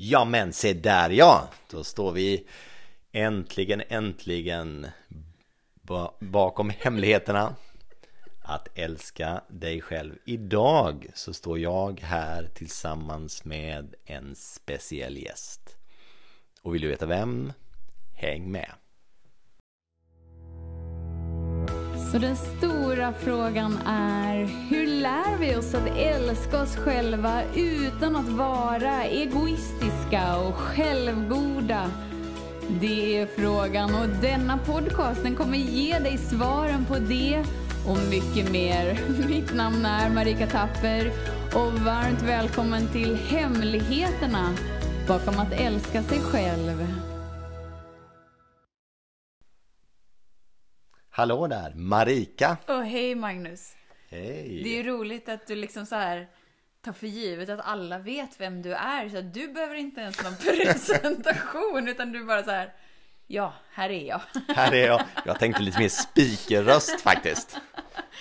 Ja men se där ja! Då står vi äntligen, äntligen ba bakom hemligheterna att älska dig själv. Idag så står jag här tillsammans med en speciell gäst. Och vill du veta vem? Häng med! Så den stora frågan är, hur lär vi oss att älska oss själva utan att vara egoistiska och självgoda? Det är frågan och denna podcast den kommer ge dig svaren på det och mycket mer. Mitt namn är Marika Tapper och varmt välkommen till Hemligheterna bakom att älska sig själv. Hallå där, Marika! Och hej Magnus! Hej! Det är ju roligt att du liksom så här tar för givet att alla vet vem du är. Så du behöver inte ens någon presentation utan du bara så här. Ja, här är jag. Här är jag. Jag tänkte lite mer speakerröst faktiskt.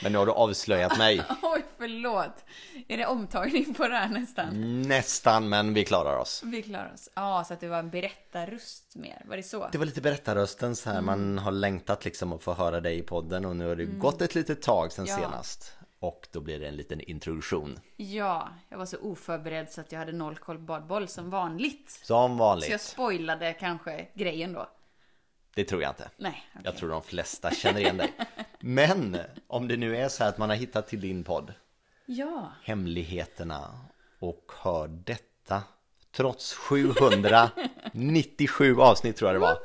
Men nu har du avslöjat mig. Oj, förlåt. Är det omtagning på det här nästan? Nästan, men vi klarar oss. Vi klarar oss. Ja, så att det var en berättarröst mer. Var det så? Det var lite berättarrösten så här. Man har längtat liksom att få höra dig i podden och nu har det gått ett litet tag sen Ja. senast. Och då blir det en liten introduktion. Ja, jag var så oförberedd så att jag hade noll koll på badboll som vanligt. Som Så jag vanligt. spoilade kanske grejen då. Det tror jag inte. Nej, okej. Jag tror de flesta känner igen dig. Men om det nu är så här att man har hittat till din podd Ja, Hemligheterna och hör detta trots 797 avsnitt tror jag det var.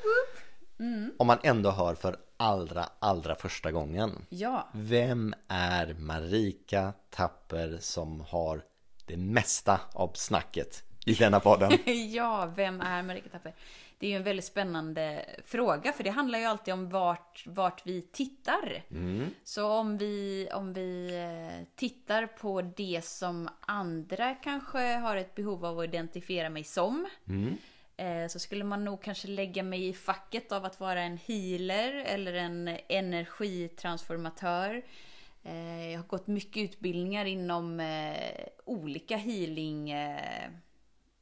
Om man ändå hör för allra, allra första gången. ja. Vem är Marika Tapper som har det mesta av snacket i denna podden? Ja, vem är Marika Tapper? Det är ju en väldigt spännande fråga, för det handlar ju alltid om vart, vart vi tittar. Så om vi, om vi eh, tittar på det som andra kanske har ett behov av att identifiera mig som, eh, så skulle man nog kanske lägga mig i facket av att vara en healer eller en energitransformatör. Eh, Jag har gått mycket utbildningar inom eh, olika healing eh,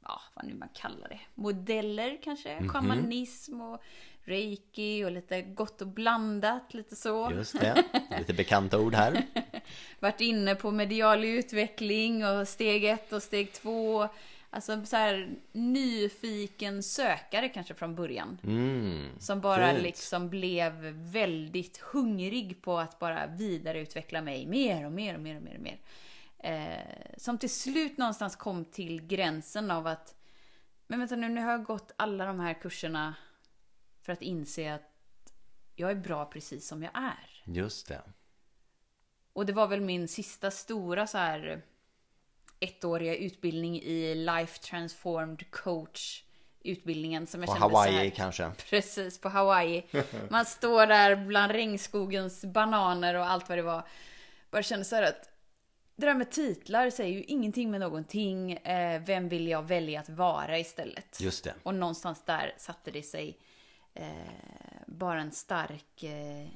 ja, vad nu man kallar det, modeller kanske, shamanism och reiki och lite gott och blandat, lite så. Just det, lite bekanta ord här. Varit inne på medial utveckling och steg ett och steg två. Alltså så här nyfiken sökare kanske från början. Mm, Som bara fint. liksom blev väldigt hungrig på att bara vidareutveckla mig mer och mer och mer och mer och mer. Eh, som till slut någonstans kom till gränsen av att men vänta nu, nu har jag gått alla de här kurserna för att inse att jag är bra precis som jag är. Just det. Och det var väl min sista stora så här ettåriga utbildning i Life Transformed Coach utbildningen som jag På kände så här, Hawaii kanske. Precis, på Hawaii. Man står där bland regnskogens bananer och allt vad det var. Bara kände så här att det där med titlar säger ju ingenting med någonting. Eh, vem vill jag välja att vara istället? Just det. Och någonstans där satte det sig eh, bara en stark eh,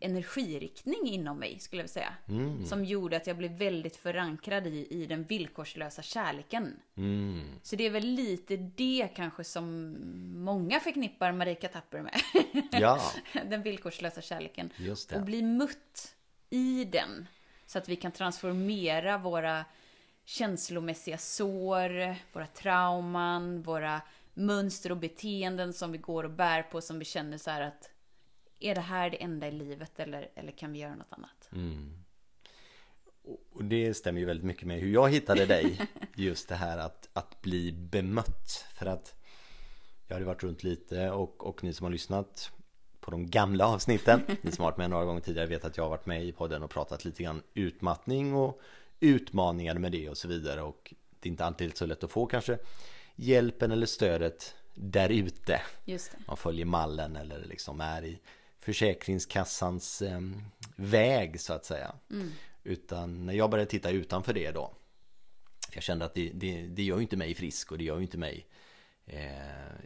energiriktning inom mig, skulle jag vilja säga. Mm. Som gjorde att jag blev väldigt förankrad i, i den villkorslösa kärleken. Mm. Så det är väl lite det kanske som många förknippar Marika Tapper med. Ja, den villkorslösa kärleken. just Och det. bli mött i den. Så att vi kan transformera våra känslomässiga sår, våra trauman, våra mönster och beteenden som vi går och bär på som vi känner så här att är det här det enda i livet eller, eller kan vi göra något annat? Och det stämmer ju väldigt mycket med hur jag hittade dig. Just det här att, att bli bemött. För att jag hade varit runt lite och, och ni som har lyssnat på de gamla avsnitten. Ni som har varit med några gånger tidigare vet att jag har varit med i podden och pratat lite grann utmattning och utmaningar med det och så vidare. Och det är inte alltid så lätt att få kanske hjälpen eller stödet där ute. Man följer mallen eller liksom är i Försäkringskassans eh, väg så att säga. Utan när jag började titta utanför det då. Jag kände att det, det, det gör ju inte mig frisk och det gör ju inte mig eh,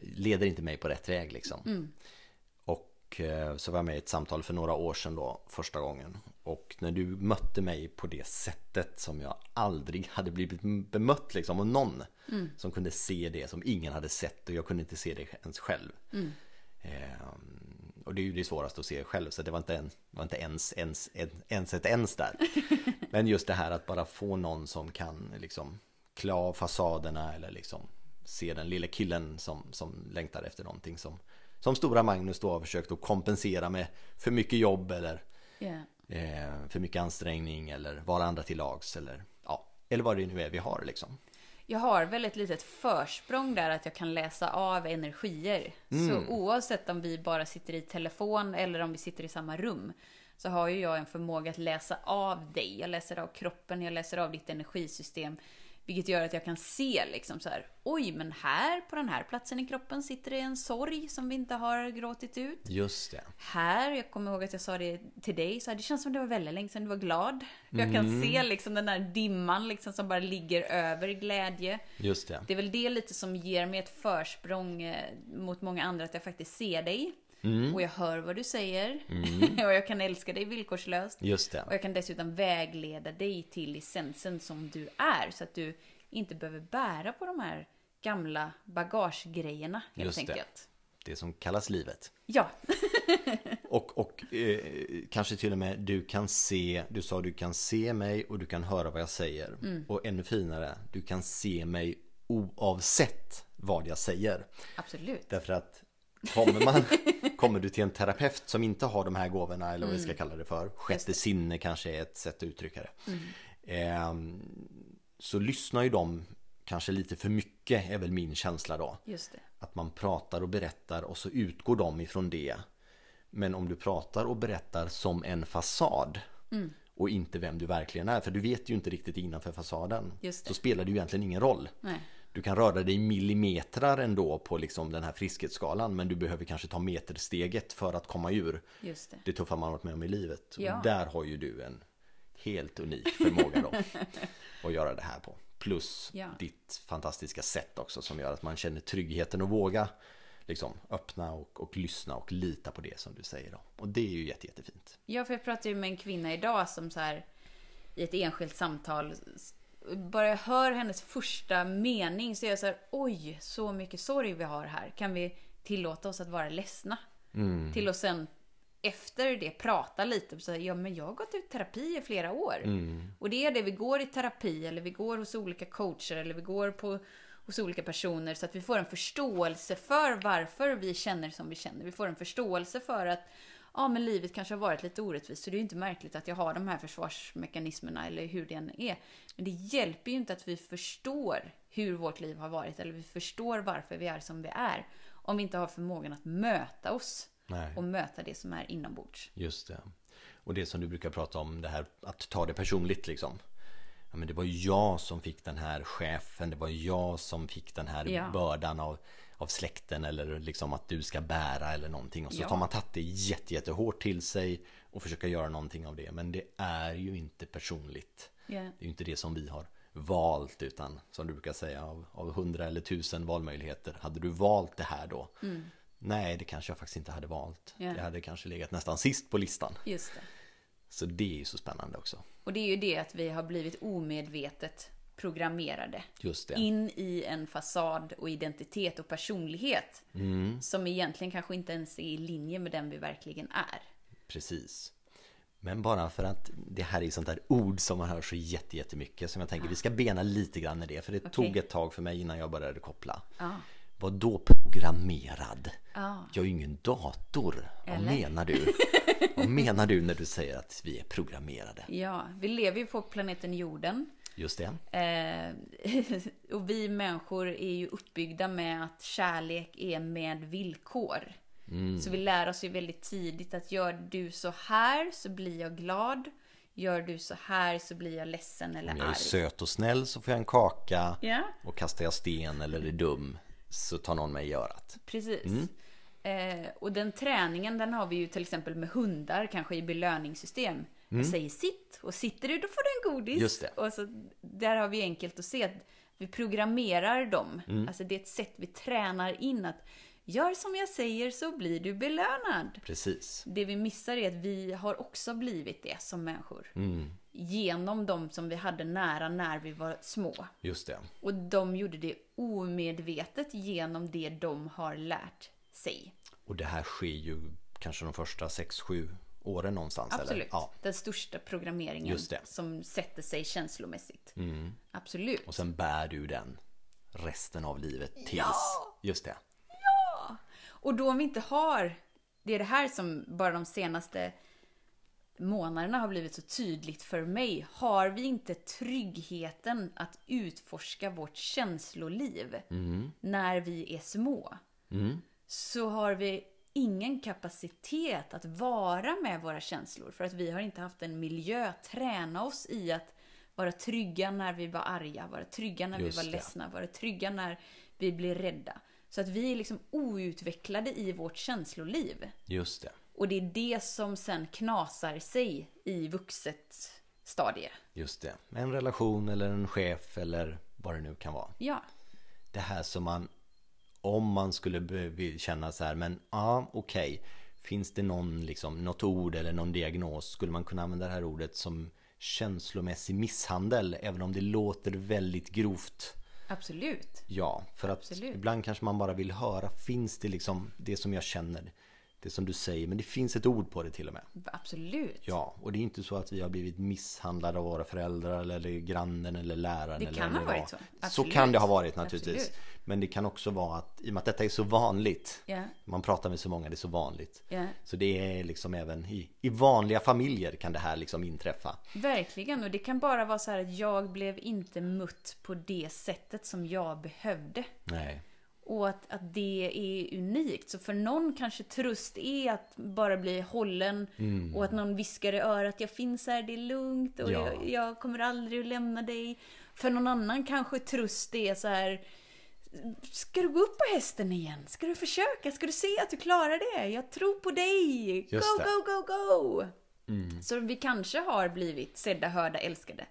leder inte mig på rätt väg liksom. Och och eh, så var jag med i ett samtal för några år sedan då första gången. Och när du mötte mig på det sättet som jag aldrig hade blivit bemött liksom av någon mm. som kunde se det som ingen hade sett och jag kunde inte se det ens själv. Mm. Eh, och det är ju det svåraste att se själv så det var inte, en, var inte ens, ens, ens ett ens där. Men just det här att bara få någon som kan liksom klä av fasaderna eller liksom se den lilla killen som, som längtar efter någonting som, som stora Magnus då har försökt att kompensera med för mycket jobb eller yeah. eh, för mycket ansträngning eller vara andra till lags eller ja, eller vad det nu är vi har liksom. Jag har väl ett litet försprång där att jag kan läsa av energier. Mm. Så oavsett om vi bara sitter i telefon eller om vi sitter i samma rum så har ju jag en förmåga att läsa av dig. Jag läser av kroppen, jag läser av ditt energisystem. Vilket gör att jag kan se liksom så här, oj men här på den här platsen i kroppen sitter det en sorg som vi inte har gråtit ut. Just det. Här, jag kommer ihåg att jag sa det till dig, så här, det känns som det var väldigt länge sedan du var glad. Jag kan mm. se liksom den där dimman liksom som bara ligger över glädje. Just det. Det är väl det lite som ger mig ett försprång eh, mot många andra, att jag faktiskt ser dig. Mm. Och jag hör vad du säger. Mm. och jag kan älska dig villkorslöst. Just det. Och jag kan dessutom vägleda dig till essensen som du är. Så att du inte behöver bära på de här gamla bagagegrejerna helt Just enkelt. Det. det som kallas livet. Ja. och och eh, kanske till och med du kan se, du sa du kan se mig och du kan höra vad jag säger. Mm. Och ännu finare, du kan se mig oavsett vad jag säger. Absolut. Därför att Kommer, man, kommer du till en terapeut som inte har de här gåvorna eller vad vi ska mm. kalla det för? Sjätte sinne kanske är ett sätt att uttrycka det. Eh, Så lyssnar ju de kanske lite för mycket är väl min känsla då. Det. Att man pratar och berättar och så utgår de ifrån det. Men om du pratar och berättar som en fasad mm. Och inte vem du verkligen är För du vet ju inte riktigt innanför fasaden Så spelar det ju egentligen ingen roll. Nej du kan röra dig millimetrar ändå på liksom den här friskhetsskalan men du behöver kanske ta metersteget för att komma ur Just det. det tuffa man varit med om i livet. Ja. Och där har ju du en helt unik förmåga då att göra det här på. Plus ja. ditt fantastiska sätt också som gör att man känner tryggheten och våga liksom öppna och, och lyssna och lita på det som du säger då. Och det är ju jätte, jättefint. Ja, för jag pratade ju med en kvinna idag som så här i ett enskilt samtal bara jag hör hennes första mening så är jag så här, oj, så mycket sorg vi har här. Kan vi tillåta oss att vara ledsna? Mm. Till att sen efter det prata lite. Så här, ja, men jag har gått ut terapi i flera år. Mm. Och det är det, vi går i terapi eller vi går hos olika coacher eller vi går på hos olika personer så att vi får en förståelse för varför vi känner som vi känner. Vi får en förståelse för att ja men livet kanske har varit lite orättvist så det är ju inte märkligt att jag har de här försvarsmekanismerna eller hur det än är. Men det hjälper ju inte att vi förstår hur vårt liv har varit eller vi förstår varför vi är som vi är. Om vi inte har förmågan att möta oss Nej. och möta det som är inombords. Just det. Och det som du brukar prata om, det här att ta det personligt liksom. Ja, men det var jag som fick den här chefen, det var jag som fick den här ja. bördan av av släkten eller liksom att du ska bära eller någonting. Och så ja. tar man tagit det jätte, jättehårt till sig och försöker göra någonting av det. Men det är ju inte personligt. Yeah. Det är ju inte det som vi har valt utan som du brukar säga av, av hundra eller tusen valmöjligheter. Hade du valt det här då? Mm. Nej, det kanske jag faktiskt inte hade valt. Yeah. Det hade kanske legat nästan sist på listan. Just det. Så det är ju så spännande också. Och det är ju det att vi har blivit omedvetet programmerade. In i en fasad och identitet och personlighet. Mm. Som egentligen kanske inte ens är i linje med den vi verkligen är. Precis. Men bara för att det här är sånt där ord som man hör så jättemycket som jag tänker ah. vi ska bena lite grann i det för det okay. tog ett tag för mig innan jag började koppla. Ah. Vad då programmerad? Ah. Jag är ju ingen dator. Eller? Vad menar du? Vad menar du när du säger att vi är programmerade? Ja, vi lever ju på planeten jorden. Just det. Eh, och vi människor är ju uppbyggda med att kärlek är med villkor. Mm. Så vi lär oss ju väldigt tidigt att gör du så här så blir jag glad. Gör du så här så blir jag ledsen eller arg. Om jag är arg. söt och snäll så får jag en kaka. Ja. Och kastar jag sten eller är dum så tar någon mig i örat. Precis. Mm. Eh, och den träningen den har vi ju till exempel med hundar, kanske i belöningssystem. Mm. Jag säger sitt och sitter du då får du en godis. Just det. Och så, där har vi enkelt att se att vi programmerar dem. Mm. Alltså det är ett sätt vi tränar in att gör som jag säger så blir du belönad. Precis. Det vi missar är att vi har också blivit det som människor. Mm. Genom de som vi hade nära när vi var små. Just det. Och de gjorde det omedvetet genom det de har lärt sig. Och det här sker ju kanske de första 6-7 åren någonstans. Absolut. Eller? Ja. Den största programmeringen Just det. som sätter sig känslomässigt. Mm. Absolut. Och sen bär du den resten av livet tills. Ja! Just det. Och då om vi inte har, det är det här som bara de senaste månaderna har blivit så tydligt för mig. Har vi inte tryggheten att utforska vårt känsloliv när vi är små, Mm. så har vi ingen kapacitet att vara med våra känslor. För att vi har inte haft en miljö att träna oss i att vara trygga när vi var arga, vara trygga när Just vi var det. ledsna, vara trygga när vi blir rädda. Så att vi är liksom outvecklade i vårt känsloliv. Just det. Och det är det som sen knasar sig i vuxet stadie. Just det. En relation eller en chef eller vad det nu kan vara. Ja, Det här som man om man skulle känna så här men ja okej finns det någon liksom något ord eller någon diagnos skulle man kunna använda det här ordet som känslomässig misshandel även om det låter väldigt grovt absolut. Ja, för att Absolut. ibland kanske man bara vill höra Finns det liksom det som jag känner Det som du säger Men det finns ett ord på det till och med Absolut. Ja, och det är inte så att vi har blivit misshandlade av våra föräldrar eller, eller grannen eller läraren Det eller kan vem ha var. varit så. Så Absolut. kan det ha varit naturligtvis Absolut. Men det kan också vara att i och med att detta är så vanligt Ja, Man pratar med så många, det är så vanligt ja. Så det är liksom även i, i vanliga familjer kan det här liksom inträffa Verkligen, och det kan bara vara så här att jag blev inte mött på det sättet som jag behövde. Nej, Och att, att det är unikt. Så för någon kanske tröst är att bara bli hållen och att någon viskar i örat jag finns här, det är lugnt och Ja. jag, jag kommer aldrig att lämna dig. För någon annan kanske tröst är så här Ska du gå upp på hästen igen? Ska du försöka? Ska du se att du klarar det? Jag tror på dig! Go, det. go, go, go! Så vi kanske har blivit sedda, hörda, älskade.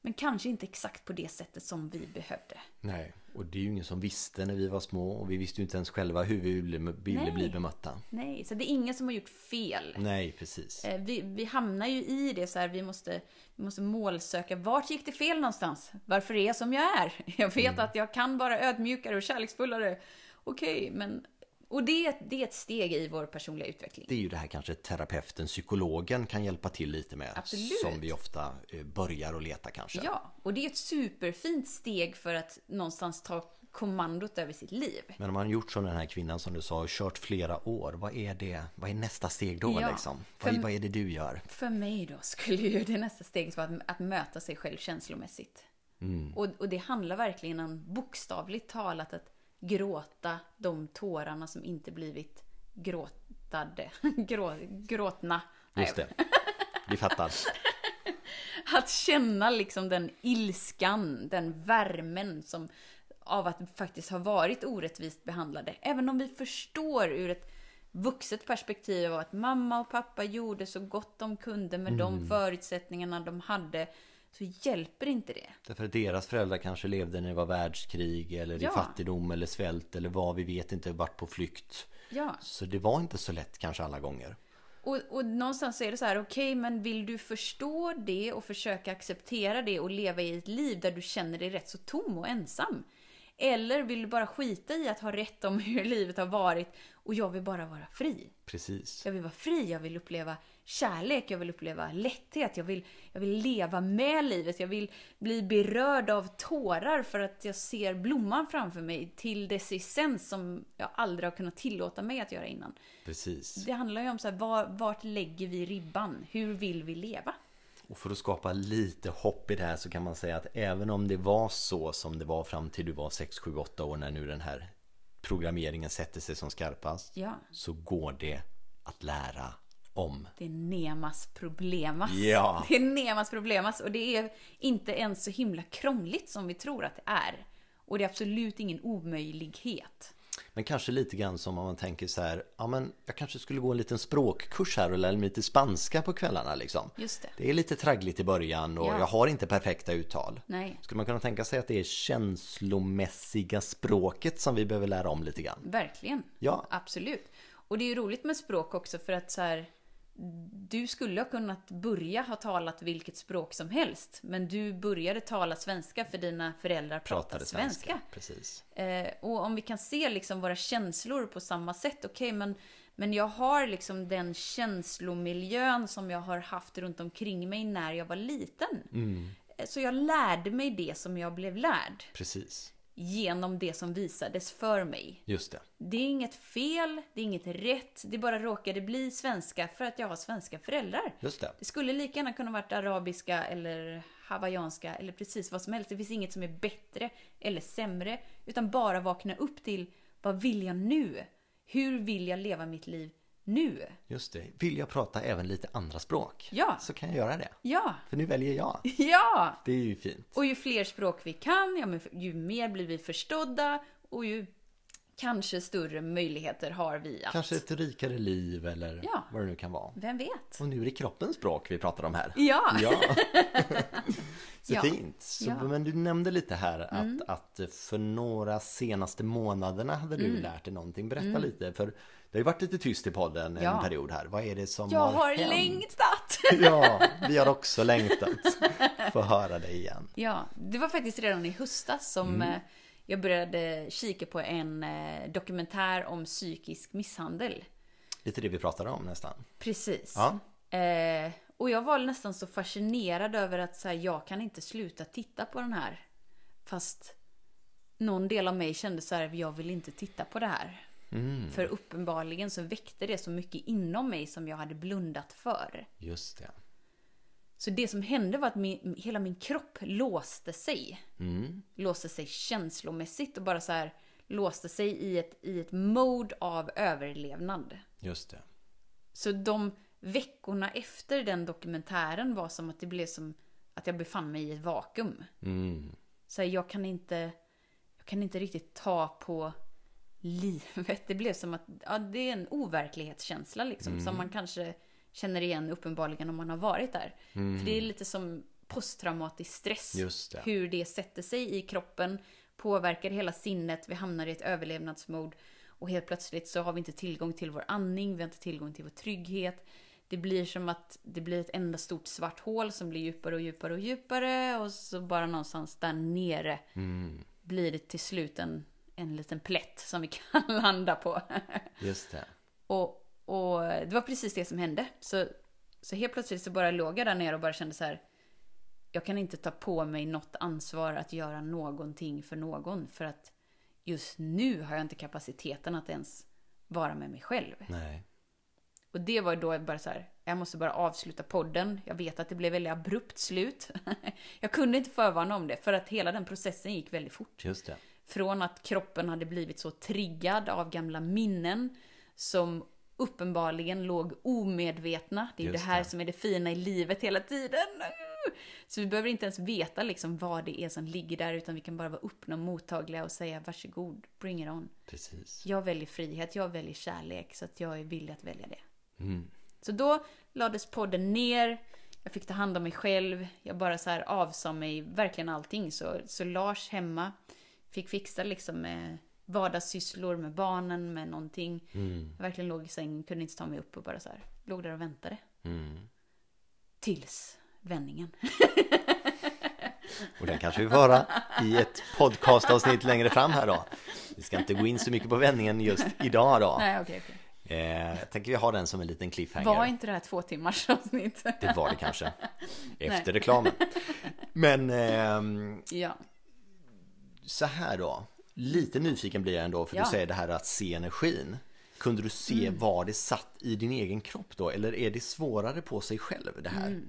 Men kanske inte exakt på det sättet som vi behövde. nej Och det är ju ingen som visste när vi var små Och vi visste ju inte ens själva hur vi ville, bli bemötta Nej, så det är ingen som har gjort fel. Nej, precis Eh, Vi, vi hamnar ju i det så här, vi måste, vi måste målsöka. Vart gick det fel någonstans? Varför är jag som jag är? Jag vet att jag kan vara ödmjukare och kärleksfullare. Okej, men... Och det, det är ett steg i vår personliga utveckling. Det är ju det här kanske terapeuten, psykologen kan hjälpa till lite med. Absolut. Som vi ofta eh, börjar att leta kanske. Ja, och det är ett superfint steg för att någonstans ta kommandot över sitt liv. Men om man har gjort som den här kvinnan som du sa och kört flera år. Vad är det? Vad är nästa steg då Ja, liksom? Vad, för- vad är det du gör? För mig då skulle ju det nästa steget vara att, att möta sig själv känslomässigt. Och, och det handlar verkligen om bokstavligt talat att gråta de tårarna som inte blivit gråtade. Grå, gråtna. Just det. Vi fattar. Att känna liksom den ilskan, den värmen som av att faktiskt ha varit orättvist behandlade. Även om vi förstår ur ett vuxet perspektiv av att mamma och pappa gjorde så gott de kunde med de förutsättningarna de hade, så hjälper inte det. Därför att deras föräldrar kanske levde när det var världskrig eller Ja. i fattigdom eller svält eller vad vi vet inte, vart på flykt. Ja, Så det var inte så lätt kanske alla gånger. och, och någonstans är det så här, okej, men vill du förstå det och försöka acceptera det och leva i ett liv där du känner dig rätt så tom och ensam? Eller vill du bara skita i att ha rätt om hur livet har varit och jag vill bara vara fri? Precis. Jag vill vara fri, jag vill uppleva kärlek, jag vill uppleva lätthet, jag vill, jag vill leva med livet, jag vill bli berörd av tårar för att jag ser blomman framför mig till dess essens som jag aldrig har kunnat tillåta mig att göra innan. Precis. Det handlar ju om så här, var, vart lägger vi ribban? Hur vill vi leva? Och för att skapa lite hopp i det här så kan man säga att även om det var så som det var fram till du var 6, 7, 8 år när nu den här programmeringen sätter sig som skarpast. Ja, Så går det att lära om. det är Nemas problemas. Ja. Det är Nemas problemas och det är inte ens så himla krångligt som vi tror att det är. Och det är absolut ingen omöjlighet. Men kanske lite grann som om man tänker så här, ja men jag kanske skulle gå en liten språkkurs här och lära mig lite spanska på kvällarna liksom. Just det. Det är lite traggligt i början och Ja. jag har inte perfekta uttal. Nej, Skulle man kunna tänka sig att det är känslomässiga språket som vi behöver lära om lite grann? verkligen. Ja, Absolut. Och det är ju roligt med språk också för att så här, du skulle ha kunnat börja ha talat vilket språk som helst, men du började tala svenska för dina föräldrar pratade pratade svenska. Precis. Eh, och om vi kan se liksom våra känslor på samma sätt, okej, men, men jag har liksom den känslomiljön som jag har haft runt omkring mig när jag var liten. Mm. Eh, Så jag lärde mig det som jag blev lärd Precis. Genom det som visades för mig. Just det. Det är inget fel, det är inget rätt, det bara råkade bli svenska för att jag har svenska föräldrar. Just det. Det skulle lika gärna kunna varit arabiska eller hawaiianska eller precis vad som helst. Det finns inget som är bättre eller sämre. Utan bara vakna upp till vad vill jag nu? Hur vill jag leva mitt liv nu? Just det. Vill jag prata även lite andra språk? Ja. Så kan jag göra det. Ja, För nu väljer jag. ja! Det är ju fint. Och ju fler språk vi kan, ja, ju mer blir vi förstådda och ju kanske större möjligheter har vi att... Kanske ett rikare liv eller Ja. vad det nu kan vara. Vem vet? Och nu är det kroppens språk vi pratar om här. Ja! Ja. Så Ja. fint. Så, Ja. Men du nämnde lite här att, att för några senaste månaderna hade du lärt dig någonting. Berätta lite. För det har ju varit lite tyst i podden Ja. en period här. Vad är det som Jag har hänt? längtat! Ja, vi har också längtat. Få höra dig igen. Ja, det var faktiskt redan i höstas som Mm. eh, jag började kika på en eh, dokumentär om psykisk misshandel. Lite det vi pratade om nästan. Precis. Ja. Eh, och jag var nästan så fascinerad över att så här, jag kan inte sluta titta på den här. Fast någon del av mig kände så här, jag vill inte titta på det här. Mm. För uppenbarligen så väckte det så mycket inom mig som jag hade blundat för. Just det. Så det som hände var att min, hela min kropp låste sig. Mm. Låste sig känslomässigt och bara så här låste sig i ett, i ett mode av överlevnad. Just det. Så de veckorna efter den dokumentären var som att det blev som att jag befann mig i ett vakuum. Mm. Så här, jag kan inte, jag kan inte riktigt ta på livet. Det blev som att, ja det är en overklighetskänsla liksom. Som man kanske känner igen uppenbarligen om man har varit där. För det är lite som posttraumatisk stress. Det. Hur det sätter sig i kroppen, påverkar hela sinnet, vi hamnar i ett överlevnadsmode. Och helt plötsligt så har vi inte tillgång till vår andning, vi har inte tillgång till vår trygghet. Det blir som att det blir ett enda stort svart hål som blir djupare och djupare och djupare. Och så bara någonstans där nere Mm. blir det till slut en, en liten plätt som vi kan landa på. Just det. och, och det var precis det som hände. Så, så helt plötsligt så bara låg jag där nere och bara kände så här. Jag kan inte ta på mig något ansvar att göra någonting för någon. För att just nu har jag inte kapaciteten att ens vara med mig själv. Nej. Och det var då jag bara så här, jag måste bara avsluta podden. Jag vet att det blev väldigt abrupt slut. jag kunde inte förvarna om det, för att hela den processen gick väldigt fort. Just det. Från att kroppen hade blivit så triggad av gamla minnen som uppenbarligen låg omedvetna. Det är ju det Just här det. som är det fina i livet hela tiden. Så vi behöver inte ens veta liksom vad det är som ligger där, utan vi kan bara vara öppna och mottagliga och säga varsågod, bring it on. Precis. Jag väljer frihet, jag väljer kärlek, så att jag är villig att välja det. Mm. Så då lades podden ner, jag fick ta hand om mig själv, jag bara så här avsa mig verkligen allting. Så, så Lars hemma fick fixa liksom med vardagssysslor med barnen, med någonting. Mm. Jag verkligen låg i sängen, kunde inte ta mig upp och bara så här, låg där och väntade. Mm. Tills vändningen. Och den kanske vi får höra i ett podcastavsnitt längre fram här då. Vi ska inte gå in så mycket på vändningen just idag då. Nej, okej, okej. Eh, jag tänker vi har den som en liten cliffhanger. Var inte det här två timmars avsnitt? Det var det kanske. Nej. Efter reklamen. Men ehm, ja. Så här då. Lite nyfiken blir jag ändå för Ja. du säger det här att se energin. Kunde du se Mm. var det satt i din egen kropp då? Eller är det svårare på sig själv det här? Mm.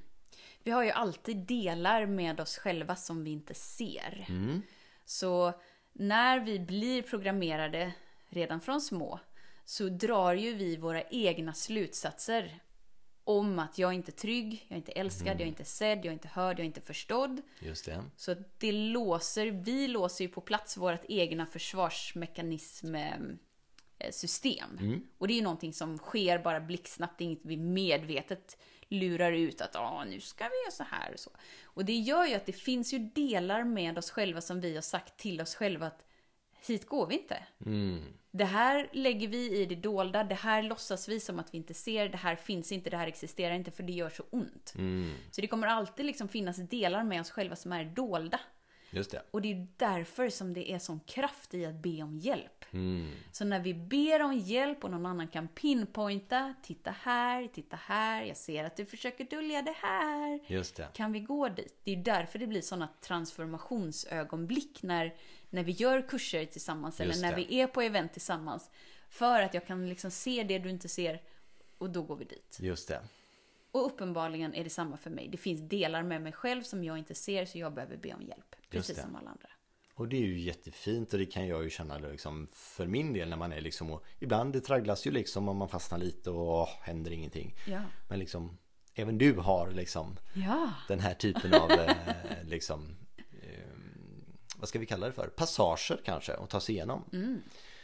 Vi har ju alltid delar med oss själva som vi inte ser. Mm. Så när vi blir programmerade redan från små så drar ju vi våra egna slutsatser om att jag är inte trygg, jag är inte älskad, jag är inte sedd, jag är inte hörd, jag är inte förstådd. Just det. Så det låser, vi låser ju på plats vårt egna försvarsmekanism, eh, eh, system. Mm. Och det är ju någonting som sker bara blixtsnabbt, inget vi medvetet lurar ut att ah, nu ska vi göra så här och så. Och det gör ju att det finns ju delar med oss själva som vi har sagt till oss själva att hit går vi inte. Mm. Det här lägger vi i det dolda, det här låtsas vi som att vi inte ser, det här finns inte, det här existerar inte för det gör så ont. Mm. Så det kommer alltid liksom finnas delar med oss själva som är dolda. Just det. Och det är därför som det är sån kraft i att be om hjälp. Mm. Så när vi ber om hjälp och någon annan kan pinpointa, titta här, titta här, jag ser att du försöker dölja det här. Just det. Kan vi gå dit? Det är därför det blir såna transformationsögonblick när, när vi gör kurser tillsammans eller när vi är på event tillsammans. För att jag kan liksom se det du inte ser och då går vi dit. Just det. Och uppenbarligen är det samma för mig. Det finns delar med mig själv som jag inte ser så jag behöver be om hjälp. Precis som alla andra. Och det är ju jättefint och det kan jag ju känna liksom för min del när man är liksom och ibland det tragglas ju liksom om man fastnar lite och åh, händer ingenting. Ja. Men liksom även du har liksom Ja. den här typen av eh, liksom vad ska vi kalla det för? Passager kanske att ta sig igenom. Mm.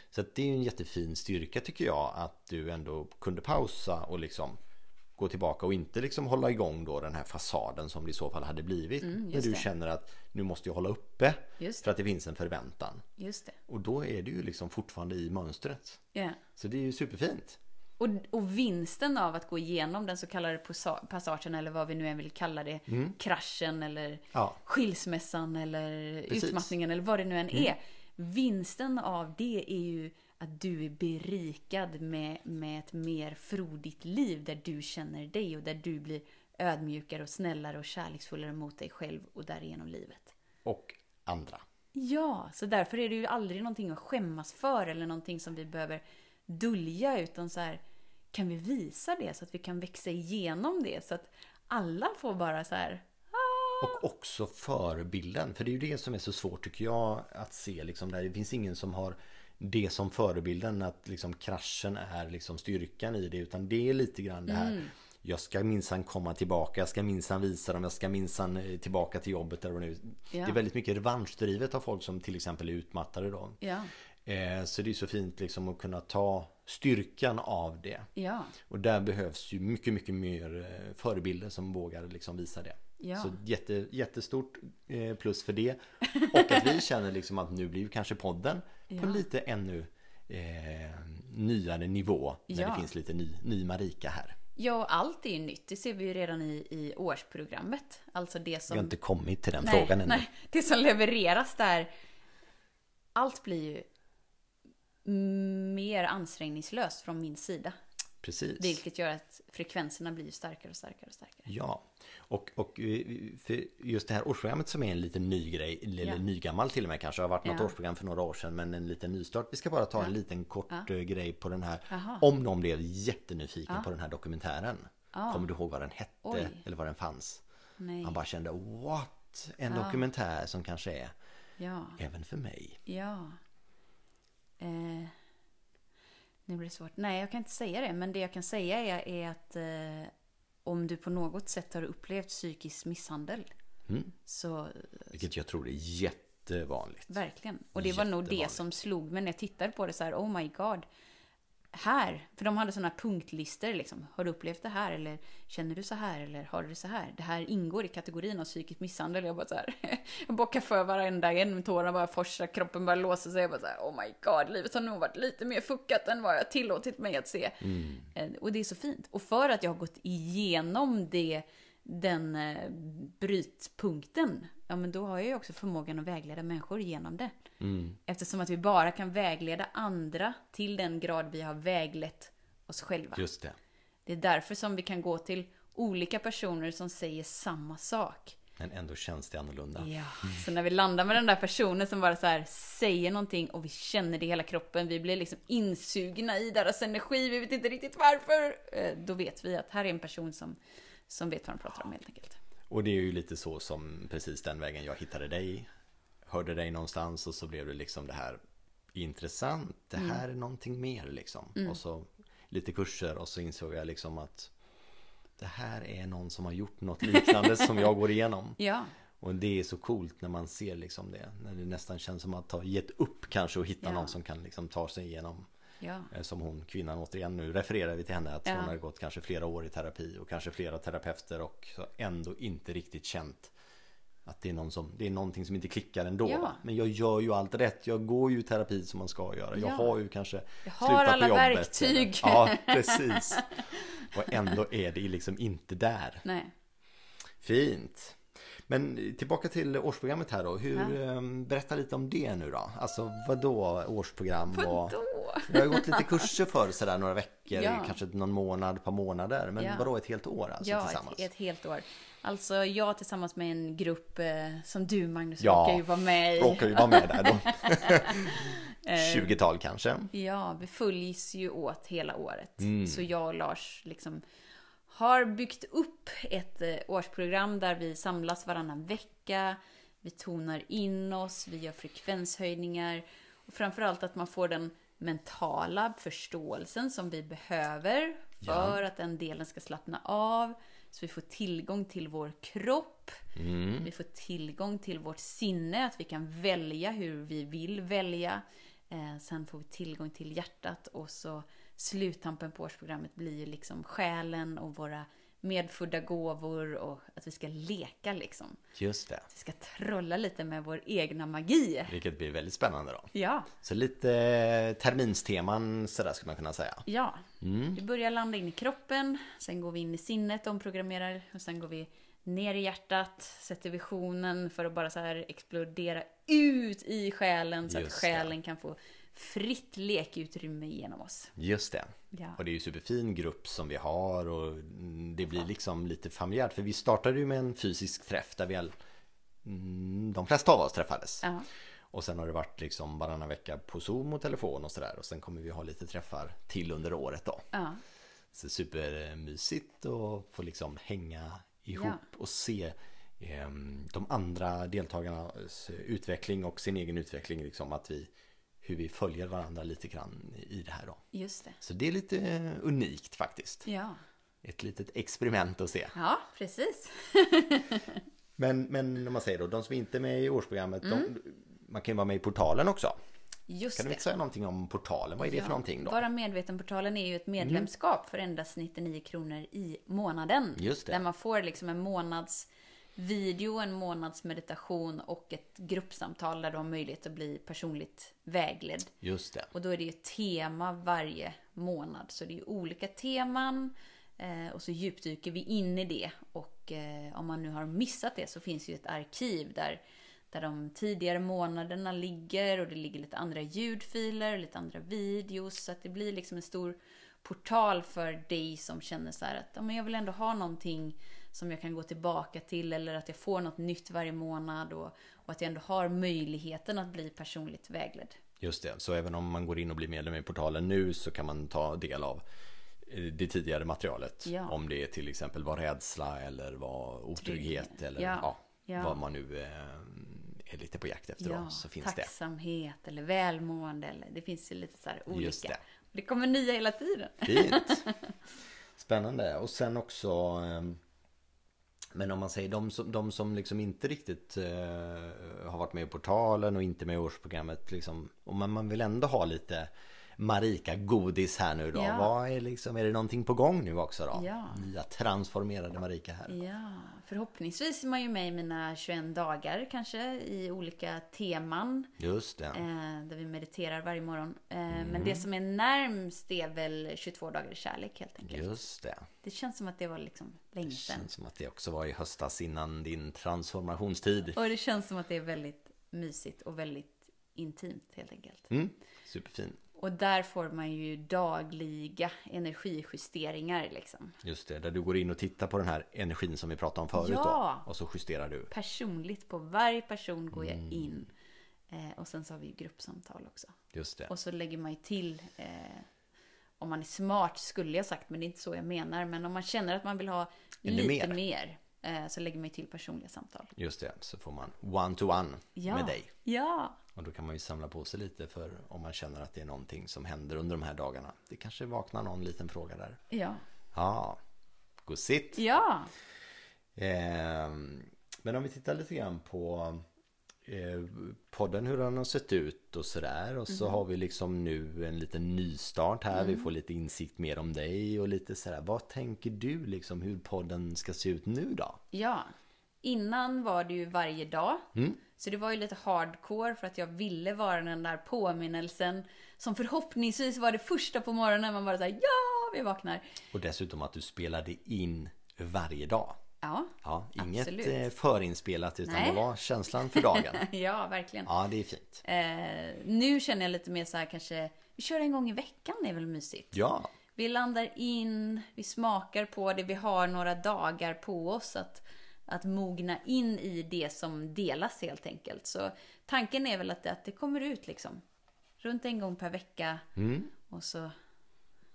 Så det är en jättefin styrka tycker jag att du ändå kunde pausa och liksom gå tillbaka och inte liksom hålla igång då den här fasaden som det i så fall hade blivit. när Mm, just du det. känner att nu måste jag hålla uppe för att det finns en förväntan. Och då är du ju liksom fortfarande i mönstret. Ja. Så det är ju superfint. Och, och vinsten av att gå igenom den så kallade passa- passagen eller vad vi nu än vill kalla det, kraschen eller Mm. Ja. skilsmässan eller Precis. Mm. utmattningen eller vad det nu än är. Vinsten av det är ju att du är berikad med, med ett mer frodigt liv där du känner dig och där du blir ödmjukare och snällare och kärleksfullare mot dig själv och därigenom livet. Och andra. Ja, så därför är det ju aldrig någonting att skämmas för eller någonting som vi behöver dölja utan så här kan vi visa det så att vi kan växa igenom det så att alla får bara så här Och också förebilden. För det är ju det som är så svårt tycker jag att se. Liksom, där det finns ingen som har det som förebilden. Att liksom kraschen är liksom styrkan i det. Utan det är lite grann det här. Jag ska minsann komma tillbaka. Jag ska minsann visa dem. Jag ska minsann eh, tillbaka till jobbet. Vad det, nu. Ja. det är väldigt mycket revanschdrivet av folk som till exempel är utmattade då. ja, Eh, Så det är så fint liksom att kunna ta styrkan av det. ja, Och där behövs ju mycket, mycket mer eh, förebilder som vågar liksom visa det. Ja. Så jätte, jättestort eh, plus för det. Och att vi känner liksom att nu blir kanske podden på Ja. en lite ännu eh, nyare nivå. När det finns lite ny, ny Marika här. ja, allt är ju nytt. Det ser vi ju redan i, i årsprogrammet. Alltså det som... Vi har inte kommit till den nej, frågan ännu. nej, det som levereras där. Allt blir ju mer ansträngningslöst från min sida. Precis. Vilket gör att frekvenserna blir starkare och starkare och starkare. Ja, och, och eh, för just det här årsprogrammet som är en liten ny grej, eller Ja. nygammal till och med kanske, har varit något Ja. årsprogram för några år sedan men en liten nystart. Vi ska bara ta en liten kort Ja. eh, grej på den här, Jaha. om någon blev jättenyfiken Ja. på den här dokumentären. Ja. Kommer du ihåg vad den hette Oj. eller vad den fanns? Nej. Man bara kände what? En Ja. dokumentär som kanske är Ja, även för mig. ja. Eh, nu blir det svårt. Nej, jag kan inte säga det. Men det jag kan säga är, är att eh, om du på något sätt har upplevt psykisk misshandel. Mm. Så Vilket jag tror är jättevanligt. Verkligen. Och det var nog det som slog mig när jag tittade på det så här, oh my god. Här, för de hade sådana punktlistor liksom. Har du upplevt det här? Eller känner du så här? Eller har du det så här? Det här ingår i kategorin av psykisk misshandel. Jag bara så här, jag bockar för varenda en. Tårarna bara forsar, kroppen bara låser sig. Jag bara så här, oh my god, livet har nog varit lite mer fuckat än vad jag tillåtit mig att se. Eh, Och det är så fint. Och för att jag har gått igenom det, den eh, brytpunkten, ja men då har jag ju också förmågan att vägleda människor genom det. Mm. Eftersom att vi bara kan vägleda andra till den grad vi har väglett oss själva. Just det. Det är därför som vi kan gå till olika personer som säger samma sak. Men ändå känns det annorlunda. Ja, så när vi landar med den där personen som bara så här säger någonting och vi känner det i hela kroppen, vi blir liksom insugna i deras energi, vi vet inte riktigt varför. eh, Då vet vi att här är en person som, som vet vad de pratar om helt enkelt. Och det är ju lite så som precis den vägen jag hittade dig. Hörde dig någonstans och så blev det liksom det här intressant. Det Mm. här är någonting mer liksom. Och så lite kurser och så insåg jag liksom att det här är någon som har gjort något liknande som jag går igenom. Ja, Och det är så coolt när man ser liksom det. När det nästan känns som att ha gett upp kanske och hitta Ja. någon som kan liksom ta sig igenom Ja. Eh, Som hon, kvinnan återigen nu refererar vi till henne att Ja. hon har gått kanske flera år i terapi och kanske flera terapeuter och ändå inte riktigt känt att det är, någon som, det är någonting som inte klickar ändå. Ja. Men jag gör ju allt rätt. Jag går ju i terapi som man ska göra. Jag Ja. har ju kanske Jag har slutat på alla jobbet, verktyg. Ja, precis. Och ändå är det liksom inte där. Nej. Fint. Men tillbaka till årsprogrammet här då. Hur, Ja. ehm, berätta lite om det nu då. Alltså vad då årsprogram? och- Vadå? Jag har gått lite kurser för sådär några veckor, Ja. kanske någon månad, ett par månader. Men Ja. vadå ett helt år alltså Ja, tillsammans? ett, ett helt år. Alltså jag tillsammans med en grupp eh, som du Magnus Ja, råkar ju vara med i. Råkar ju vara med där då. Eh, 20-tal kanske. Ja, vi följs ju åt hela året. Mm. Så jag och Lars liksom har byggt upp ett eh, årsprogram där vi samlas varannan vecka. Vi tonar in oss, vi gör frekvenshöjningar. Och framförallt att man får den mentala förståelsen som vi behöver för att den delen ska slappna av. Så vi får tillgång till vår kropp. Mm. Vi får tillgång till vårt sinne, att vi kan välja hur vi vill välja. Eh, sen får vi tillgång till hjärtat och så sluttampen på årsprogrammet blir liksom själen och våra medfödda gåvor och att vi ska leka liksom. Just det. Vi ska trolla lite med vår egna magi. Vilket blir väldigt spännande då. Ja, Så lite eh, terminsteman sådär skulle man kunna säga. ja. Mm. Vi börjar landa in i kroppen, sen går vi in i sinnet, omprogrammerar och sen går vi ner i hjärtat, sätter visionen för att bara så här explodera ut i själen så att Just det. själen kan få fritt lekutrymme genom oss. Just det. Ja. Och det är ju superfin grupp som vi har och det blir liksom lite familjärt. För vi startade ju med en fysisk träff där vi all, mm, de flesta av oss träffades. Ja, Och sen har det varit liksom varannan vecka på Zoom och telefon och sådär. Och sen kommer vi ha lite träffar till under året då. ja, Så supermysigt och få liksom hänga ihop Ja. och se ehm, de andra deltagarnas utveckling och sin egen utveckling. Liksom att vi, hur vi följer varandra lite grann i det här då. just det. Så det är lite eh, unikt faktiskt. Ja, Ett litet experiment att se. ja precis. Men, men om man säger då, de som inte är med i årsprogrammet, Mm. de, man kan ju vara med i portalen också. Just Kan du inte säga någonting om portalen? Vad är det för någonting då? Bara medvetenportalen är ju ett medlemskap för endast 99 kronor i månaden. Just det. Där man får liksom en månads video, en månads meditation och ett gruppsamtal där du har möjlighet att bli personligt vägledd. Just det. Och då är det ju tema varje månad. Så det är ju olika teman. Eh, och så djupdyker vi in i det. Och eh, om man nu har missat det så finns ju ett arkiv där, där de tidigare månaderna ligger. Och det ligger lite andra ljudfiler lite andra videos. Så att det blir liksom en stor portal för dig som känner så här att ja, men jag vill ändå ha någonting som jag kan gå tillbaka till. Eller att jag får något nytt varje månad. Och, och att jag ändå har möjligheten att bli personligt vägledd. Just det, så även om man går in och blir medlem i portalen nu så kan man ta del av eh, det tidigare materialet. Ja. Om det till exempel var rädsla eller var otrygghet Trygghet. eller Ja. ja. Ja. vad man nu eh, är lite på jakt efter då, så finns det. tacksamhet eller välmående. Eller, det finns ju lite så här olika. Just det. det kommer nya hela tiden. Fint! Spännande och sen också ehm, men om man säger de som, de som liksom inte riktigt eh, har varit med i portalen och inte med i årsprogrammet liksom, Och man, man vill ändå ha lite Marika godis här nu då. Ja. Vad är liksom, är det någonting på gång nu också då? Ja. Nya transformerade Marika här. Ja, förhoppningsvis är man ju med i mina 21 dagar kanske i olika teman. Just det. Eh, där vi mediterar varje morgon. Eh, Men Mm. det som är närmst är väl 22 dagar i kärlek helt enkelt. Just det. Det känns som att det var liksom länge Det sedan. känns som att det också var i höstas innan din transformationstid. Och det känns som att det är väldigt mysigt och väldigt intimt helt enkelt. Mm, superfin. Och där får man ju dagliga energijusteringar liksom. Just det, där du går in och tittar på den här energin som vi pratade om förut Ja. då. Och så justerar du. Personligt på varje person går jag Mm. in. Eh, och sen så har vi ju gruppsamtal också. Just det. Och så lägger man ju till, eh, om man är smart skulle jag sagt, men det är inte så jag menar. Men om man känner att man vill ha Ännu lite mer. mer, eh, så lägger man till personliga samtal. Just det, så får man one-to-one Ja. med dig. Ja, Och då kan man ju samla på sig lite för om man känner att det är någonting som händer under de här dagarna. Det kanske vaknar någon liten fråga där. ja, Ja, gosigt. ja. Ehm, men om vi tittar lite grann på eh, podden hur den har sett ut och sådär. Och så har vi liksom nu en liten nystart här. Vi får lite insikt mer om dig och lite sådär. Vad tänker du liksom hur podden ska se ut nu då? Ja. Innan var det ju varje dag. Mm. Så det var ju lite hardcore för att jag ville vara den där påminnelsen som förhoppningsvis var det första på morgonen man bara säger ja, vi vaknar. Och dessutom att du spelade in varje dag. Ja, Ja, inget Absolut. eh, förinspelat utan Nej. det var känslan för dagen. ja verkligen. Ja, det är fint. Eh, nu känner jag lite mer så här kanske, vi kör en gång i veckan, det är väl mysigt? Ja, Vi landar in, vi smakar på det, vi har några dagar på oss att, att mogna in i det som delas helt enkelt. Så tanken är väl att det, att det kommer ut liksom. Runt en gång per vecka. Mm. Och så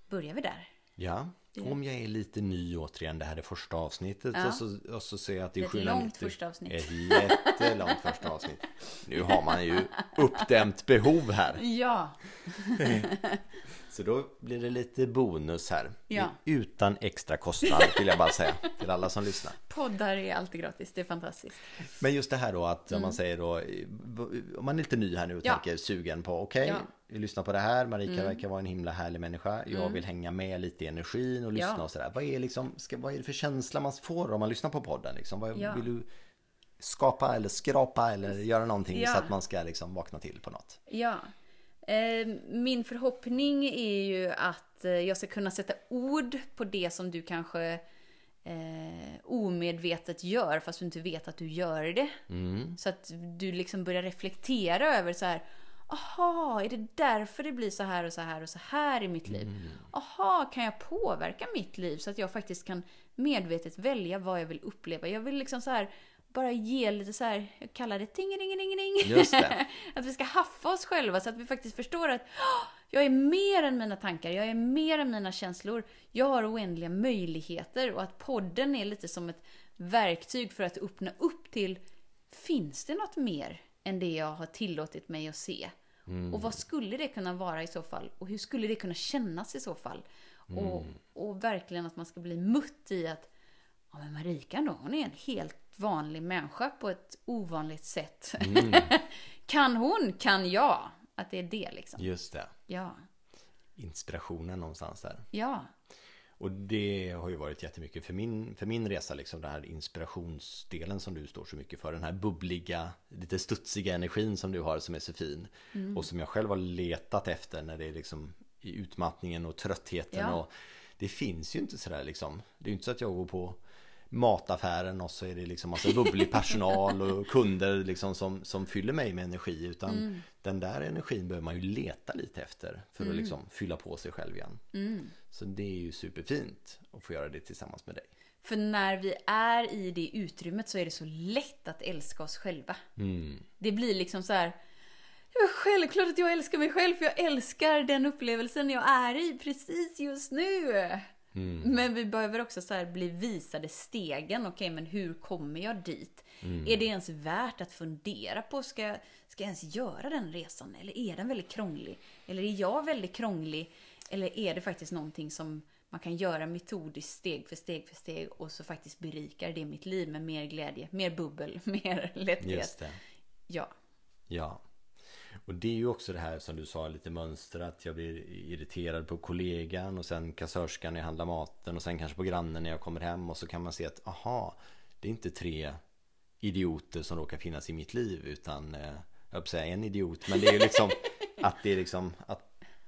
börjar vi där. ja. Om jag är lite ny återigen, det här är första avsnittet Ja. och, så, och så ser jag att det är Ett 790 långt första avsnitt. Ett jättelångt första avsnitt. Nu har man ju uppdämt behov här. Ja, Så då blir det lite bonus här. Ja. Utan extra kostnad vill jag bara säga till alla som lyssnar. poddar är alltid gratis, det är fantastiskt. Men just det här då att om man säger då Om man är lite ny här nu och Mm. Ja. tänker sugen på okej Ja. Mm. Vi lyssnar på det här Marika verkar vara en himla härlig människa Jag vill hänga med lite i energin och lyssna Ja. och sådär Vad är liksom ska, Vad är det för känsla man får om man lyssnar på podden liksom? Vad Ja. vill du skapa eller skrapa eller göra någonting Ja. så att man ska liksom vakna till på något? Ja. Eh, min förhoppning är ju att eh, jag ska kunna sätta ord på det som du kanske eh, omedvetet gör fast du inte vet att du gör det. Så att du liksom börjar reflektera över så här. Aha, är det därför det blir så här och så här och så här i mitt liv? Aha, kan jag påverka mitt liv så att jag faktiskt kan medvetet välja vad jag vill uppleva? Jag vill liksom så här bara ge lite så här, jag kallar det tingelingelingeling. Just det. att vi ska haffa oss själva så att vi faktiskt förstår att "Åh, jag är mer än mina tankar, jag är mer än mina känslor. Jag har oändliga möjligheter och att podden är lite som ett verktyg för att öppna upp till Finns det något mer än det jag har tillåtit mig att se? Och vad skulle det kunna vara i så fall? Och hur skulle det kunna kännas i så fall? Och, och verkligen att man ska bli mutt i att Ja men Marika då, hon är en helt vanlig människa på ett ovanligt sätt. kan hon, kan jag. Att det är det liksom. Just det. Ja, Inspirationen någonstans där. Ja, Och det har ju varit jättemycket för min, för min resa liksom den här inspirationsdelen som du står så mycket för. Den här bubbliga, lite studsiga energin som du har som är så fin. Och som jag själv har letat efter när det är liksom i utmattningen och tröttheten Ja. och Det finns ju inte sådär liksom. Det är ju inte så att jag går på mataffären och så är det liksom massa bubblig personal och kunder liksom som, som fyller mig med energi utan den där energin behöver man ju leta lite efter för att liksom fylla på sig själv igen. Så det är ju superfint att få göra det tillsammans med dig. För när vi är i det utrymmet så är det så lätt att älska oss själva. Det blir liksom så här. Det var självklart att jag älskar mig själv för jag älskar den upplevelsen jag är i precis just nu. Men vi behöver också så bli visade stegen. Okej, men hur kommer jag dit? Är det ens värt att fundera på? Ska, ska jag ens göra den resan? Eller är den väldigt krånglig? Eller är jag väldigt krånglig? Eller är det faktiskt någonting som man kan göra metodiskt steg för steg för steg och så faktiskt berikar det mitt liv med mer glädje, mer bubbel, mer lätthet. Just det. Ja. Ja. Och det är ju också det här som du sa, lite mönster att jag blir irriterad på kollegan och sen kassörskan när jag handlar maten och sen kanske på grannen när jag kommer hem och så kan man se att aha, det är inte tre idioter som råkar finnas i mitt liv utan eh, jag höll säga en idiot men det är ju liksom att det är liksom att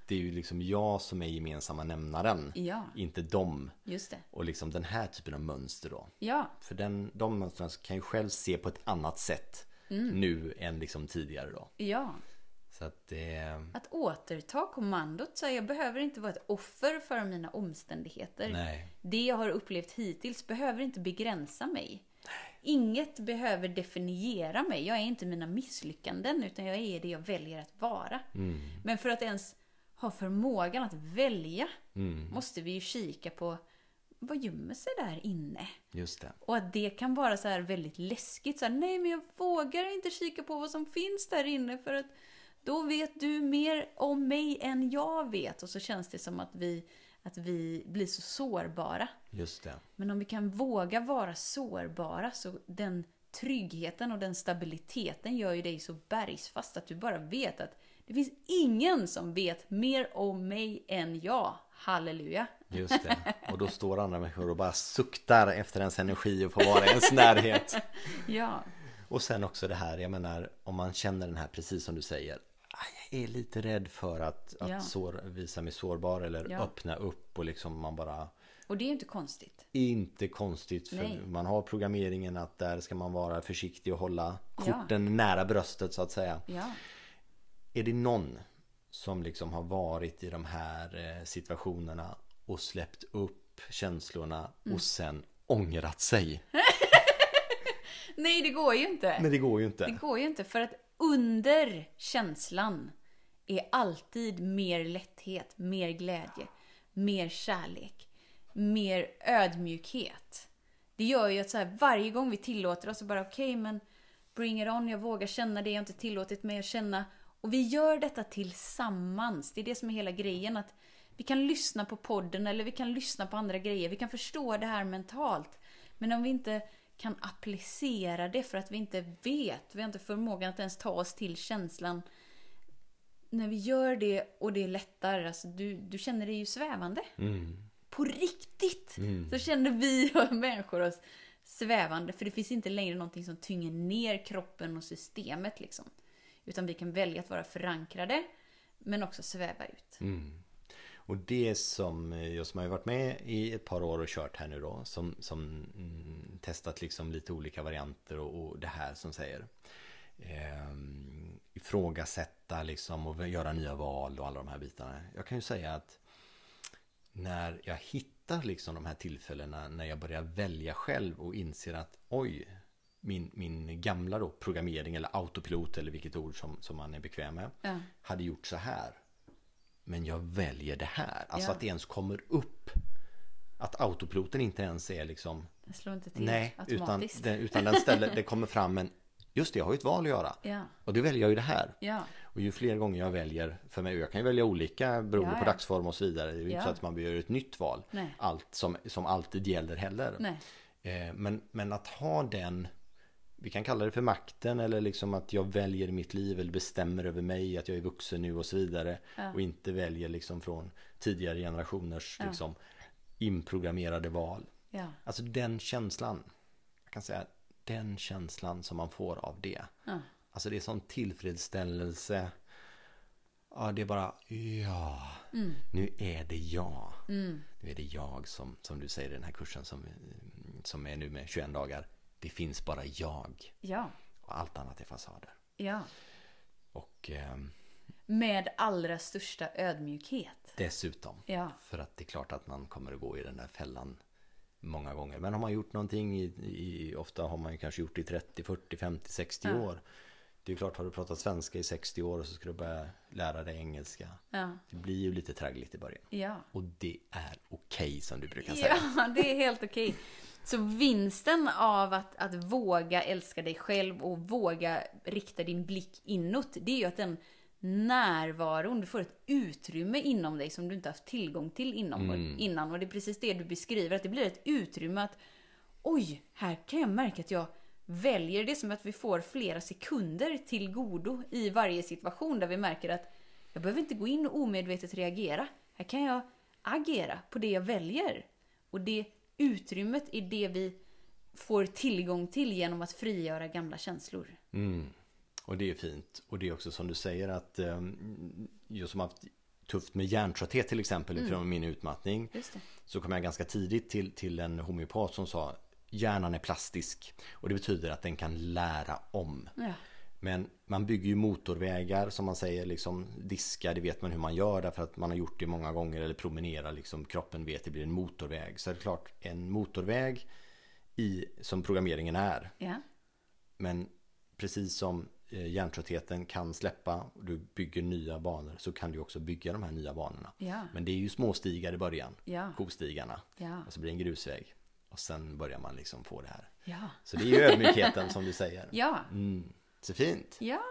det är ju liksom jag som är gemensamma nämnaren Ja. inte dem Just det. och liksom den här typen av mönster då Ja, för den, de mönstren kan jag själv se på ett annat sätt nu än liksom tidigare då ja. Så att det... Att återta kommandot. Så jag behöver inte vara ett offer för mina omständigheter. Nej. Det jag har upplevt hittills behöver inte begränsa mig. Inget behöver definiera mig. Jag är inte mina misslyckanden, utan jag är det jag väljer att vara. Men för att ens ha förmågan att välja måste vi ju kika på vad gömmer sig där inne? Just det. Och att det kan vara så här väldigt läskigt. Så här, nej, men jag vågar inte kika på vad som finns där inne för att då vet du mer om mig än jag vet. Och så känns det som att vi, att vi blir så sårbara. Just det. Men om vi kan våga vara sårbara så den tryggheten och den stabiliteten gör ju dig så bergsfast att du bara vet att det finns ingen som vet mer om mig än jag. Halleluja! Just det. Och då står andra människor och bara suktar efter ens energi och får vara i ens närhet. Ja, Och sen också det här, jag menar om man känner den här precis som du säger. "Ah, Jag är lite rädd för att, att Ja. sår, visa mig sårbar eller Ja. öppna upp och liksom man bara och det är inte konstigt. Inte konstigt för Nej. man har programmeringen att där ska man vara försiktig och hålla Ja. korten nära bröstet så att säga. Ja, Är det någon som liksom har varit i de här eh, situationerna och släppt upp känslorna Mm. och sen ångrat sig? nej det går ju inte. Men det går ju Det inte. går ju inte för att under känslan är alltid mer lätthet, mer glädje, mer kärlek, mer ödmjukhet. Det gör ju att så här, varje gång vi tillåter oss att bara okej men bring it on, jag vågar känna det jag inte tillåtit mig att känna. Och vi gör detta tillsammans. Det är det som är hela grejen. att Vi kan lyssna på podden eller vi kan lyssna på andra grejer. Vi kan förstå det här mentalt. Men om vi inte kan applicera det för att vi inte vet, vi har inte förmågan att ens ta oss till känslan. När vi gör det och det lättar, alltså du, du känner dig ju svävande. På riktigt! Så känner vi människor oss svävande. För det finns inte längre någonting som tynger ner kroppen och systemet liksom. Utan vi kan välja att vara förankrade, men också sväva ut. Och det som eh, jag som har varit med i ett par år och kört här nu då som, som mm, testat liksom lite olika varianter och, och det här som säger eh, ifrågasätta liksom och göra nya val och alla de här bitarna. Jag kan ju säga att när jag hittar liksom de här tillfällena när jag börjar välja själv och inser att oj, min, min gamla då programmering eller autopilot eller vilket ord som, som man är bekväm med Ja. hade gjort så här. Men jag väljer det här. Alltså Ja. att det ens kommer upp. Att autopiloten inte ens är liksom Den slår inte till Nej, utan, automatiskt. den, utan den ställer, det kommer fram en Just det, jag har ju ett val att göra. Ja, Och då väljer jag ju det här. ja, Och ju fler gånger jag väljer för mig, och jag kan ju välja olika beroende på dagsform och så vidare. Det är ju inte så att man begär ett nytt val. Nej. Allt som, som alltid gäller heller. Eh, men, men att ha den vi kan kalla det för makten eller liksom att jag väljer mitt liv eller bestämmer över mig att jag är vuxen nu och så vidare Ja. och inte väljer liksom från tidigare generationers Ja. liksom inprogrammerade val. ja, Alltså den känslan. Jag kan säga den känslan som man får av det. Alltså det är sån tillfredsställelse. Ja, det är bara ja. Mm. Nu är det jag. Nu är det jag som, som du säger i den här kursen som, som är nu med 21 dagar. Det finns bara jag. ja, Och allt annat är fasader. ja. Och ehm, Med allra största ödmjukhet. dessutom. Ja, För att det är klart att man kommer att gå i den där fällan många gånger. Men har man gjort någonting i, i ofta har man ju kanske gjort det i 30, 40, 50, 60 Ja. år. Det är klart, har du pratat svenska i 60 år och så ska du börja lära dig engelska. ja, Det blir ju lite traggligt i början. ja. Och det är okej som du brukar säga. Ja, det är helt okej. Så vinsten av att, att våga älska dig själv och våga rikta din blick inåt, det är ju att den närvaron, du får ett utrymme inom dig som du inte haft tillgång till inom, innan. Och det är precis det du beskriver, att det blir ett utrymme att oj, här kan jag märka att jag väljer. Det som att vi får flera sekunder till godo i varje situation där vi märker att jag behöver inte gå in och omedvetet reagera. Här kan jag agera på det jag väljer. Och det utrymmet är det vi får tillgång till genom att frigöra gamla känslor. Mm. Och det är fint. Och det är också som du säger att um, jag som haft tufft med hjärntrötthet till exempel Mm. från min utmattning. Så kom jag ganska tidigt till, till en homeopat som sa Hjärnan är plastisk. Och det betyder att den kan lära om. Ja. Men man bygger ju motorvägar som man säger, liksom diska, det vet man hur man gör därför att man har gjort det många gånger eller promenera, liksom kroppen vet det blir en motorväg. Så är det klart, en motorväg i, som programmeringen är. Ja. Men precis som eh, hjärntröttheten kan släppa och du bygger nya banor så kan du också bygga de här nya banorna. Ja. Men det är ju små stigar i början, Ja. kostigarna. Ja. Och så blir det en grusväg. Och sen börjar man liksom få det här. Ja. Så det är ju ödmjukheten som du säger. Mm, så fint. Ja.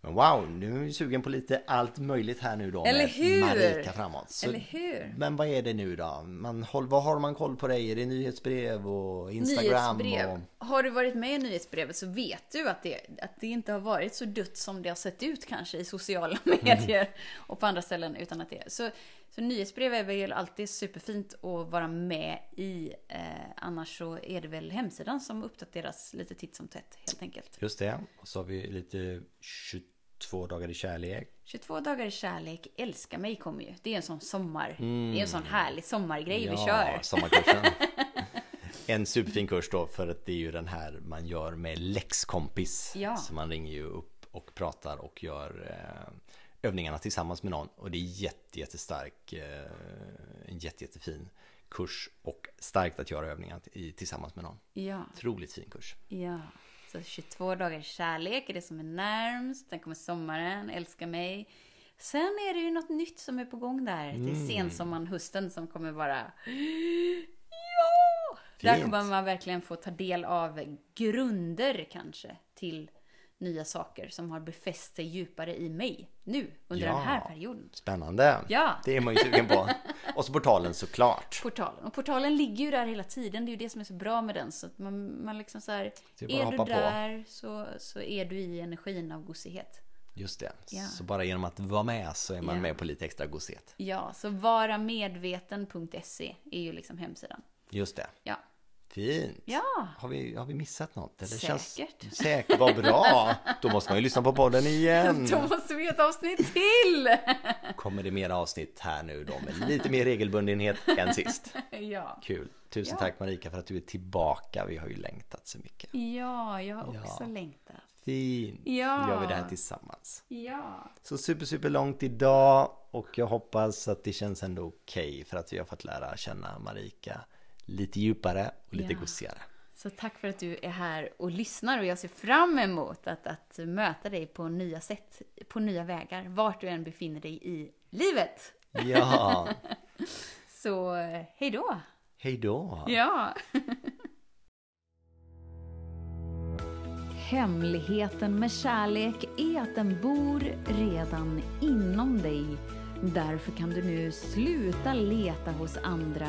Men wow, nu är vi sugen på lite allt möjligt här nu då Eller med hur? Marika framåt. Så, Eller hur? Men vad är det nu då? Man, vad har man koll på dig? Är det nyhetsbrev och Instagram? Nyhetsbrev. Och... Har du varit med i nyhetsbrevet så vet du att det, att det inte har varit så dött som det har sett ut kanske i sociala medier och på andra ställen. Utan att det, så, så nyhetsbrev är väl alltid superfint att vara med i. Eh, annars så är det väl hemsidan som uppdateras lite titt som tätt helt enkelt. Just det. Och så har vi lite 22 dagar i kärlek. 22 dagar i kärlek, älska mig kommer ju. Det är en sån sommar, det är en sån härlig sommargrej vi kör. sommarkursen. En superfin kurs då för att det är ju den här man gör med läxkompis. Ja. Så man ringer ju upp och pratar och gör eh, övningarna tillsammans med någon. Och det är jätte, jättestark, eh, en jätte, jättefin kurs och starkt att göra övningar tillsammans med någon. Ja, Otroligt fin kurs. ja. Så 22 dagar kärlek är det som är närmst. Sen kommer sommaren, älska mig. Sen är det ju något nytt som är på gång där. Det är sensommaren, hösten som kommer vara... Ja! Där Fint. kommer man verkligen få ta del av grunder kanske till nya saker som har befäst sig djupare i mig nu under Ja. den här perioden. Spännande. Ja. Det är man ju sugen på. Och så portalen såklart. Portalen. Och portalen ligger ju där hela tiden. Det är ju det som är så bra med den. Så att man, man liksom så här, är du på. där så, så är du i energin av gosighet. Just det. Ja. Så bara genom att vara med så är man Ja. med på lite extra gosighet. Ja, så varamedveten.se är ju liksom hemsidan. Just det. Ja. Fint. Ja, Har vi, har vi missat något? Eller Säkert. Känns... Säkert, vad bra! Då måste man ju lyssna på podden igen. då måste vi ha ett avsnitt till! Kommer det mer avsnitt här nu då med lite mer regelbundenhet än sist. ja. Kul! Tusen Ja. tack Marika för att du är tillbaka. Vi har ju längtat så mycket. ja, jag har också Ja. längtat. Fint! Ja. Gör vi det här tillsammans. Ja. Så super, super långt idag och jag hoppas att det känns ändå okej för att vi har fått lära känna Marika lite djupare och lite Ja. gossigare. Så tack för att du är här och lyssnar och jag ser fram emot att, att möta dig på nya sätt, på nya vägar, vart du än befinner dig i livet. Ja, Så hej då! hej då! Ja! Hemligheten med kärlek är att den bor redan inom dig. Därför kan du nu sluta leta hos andra.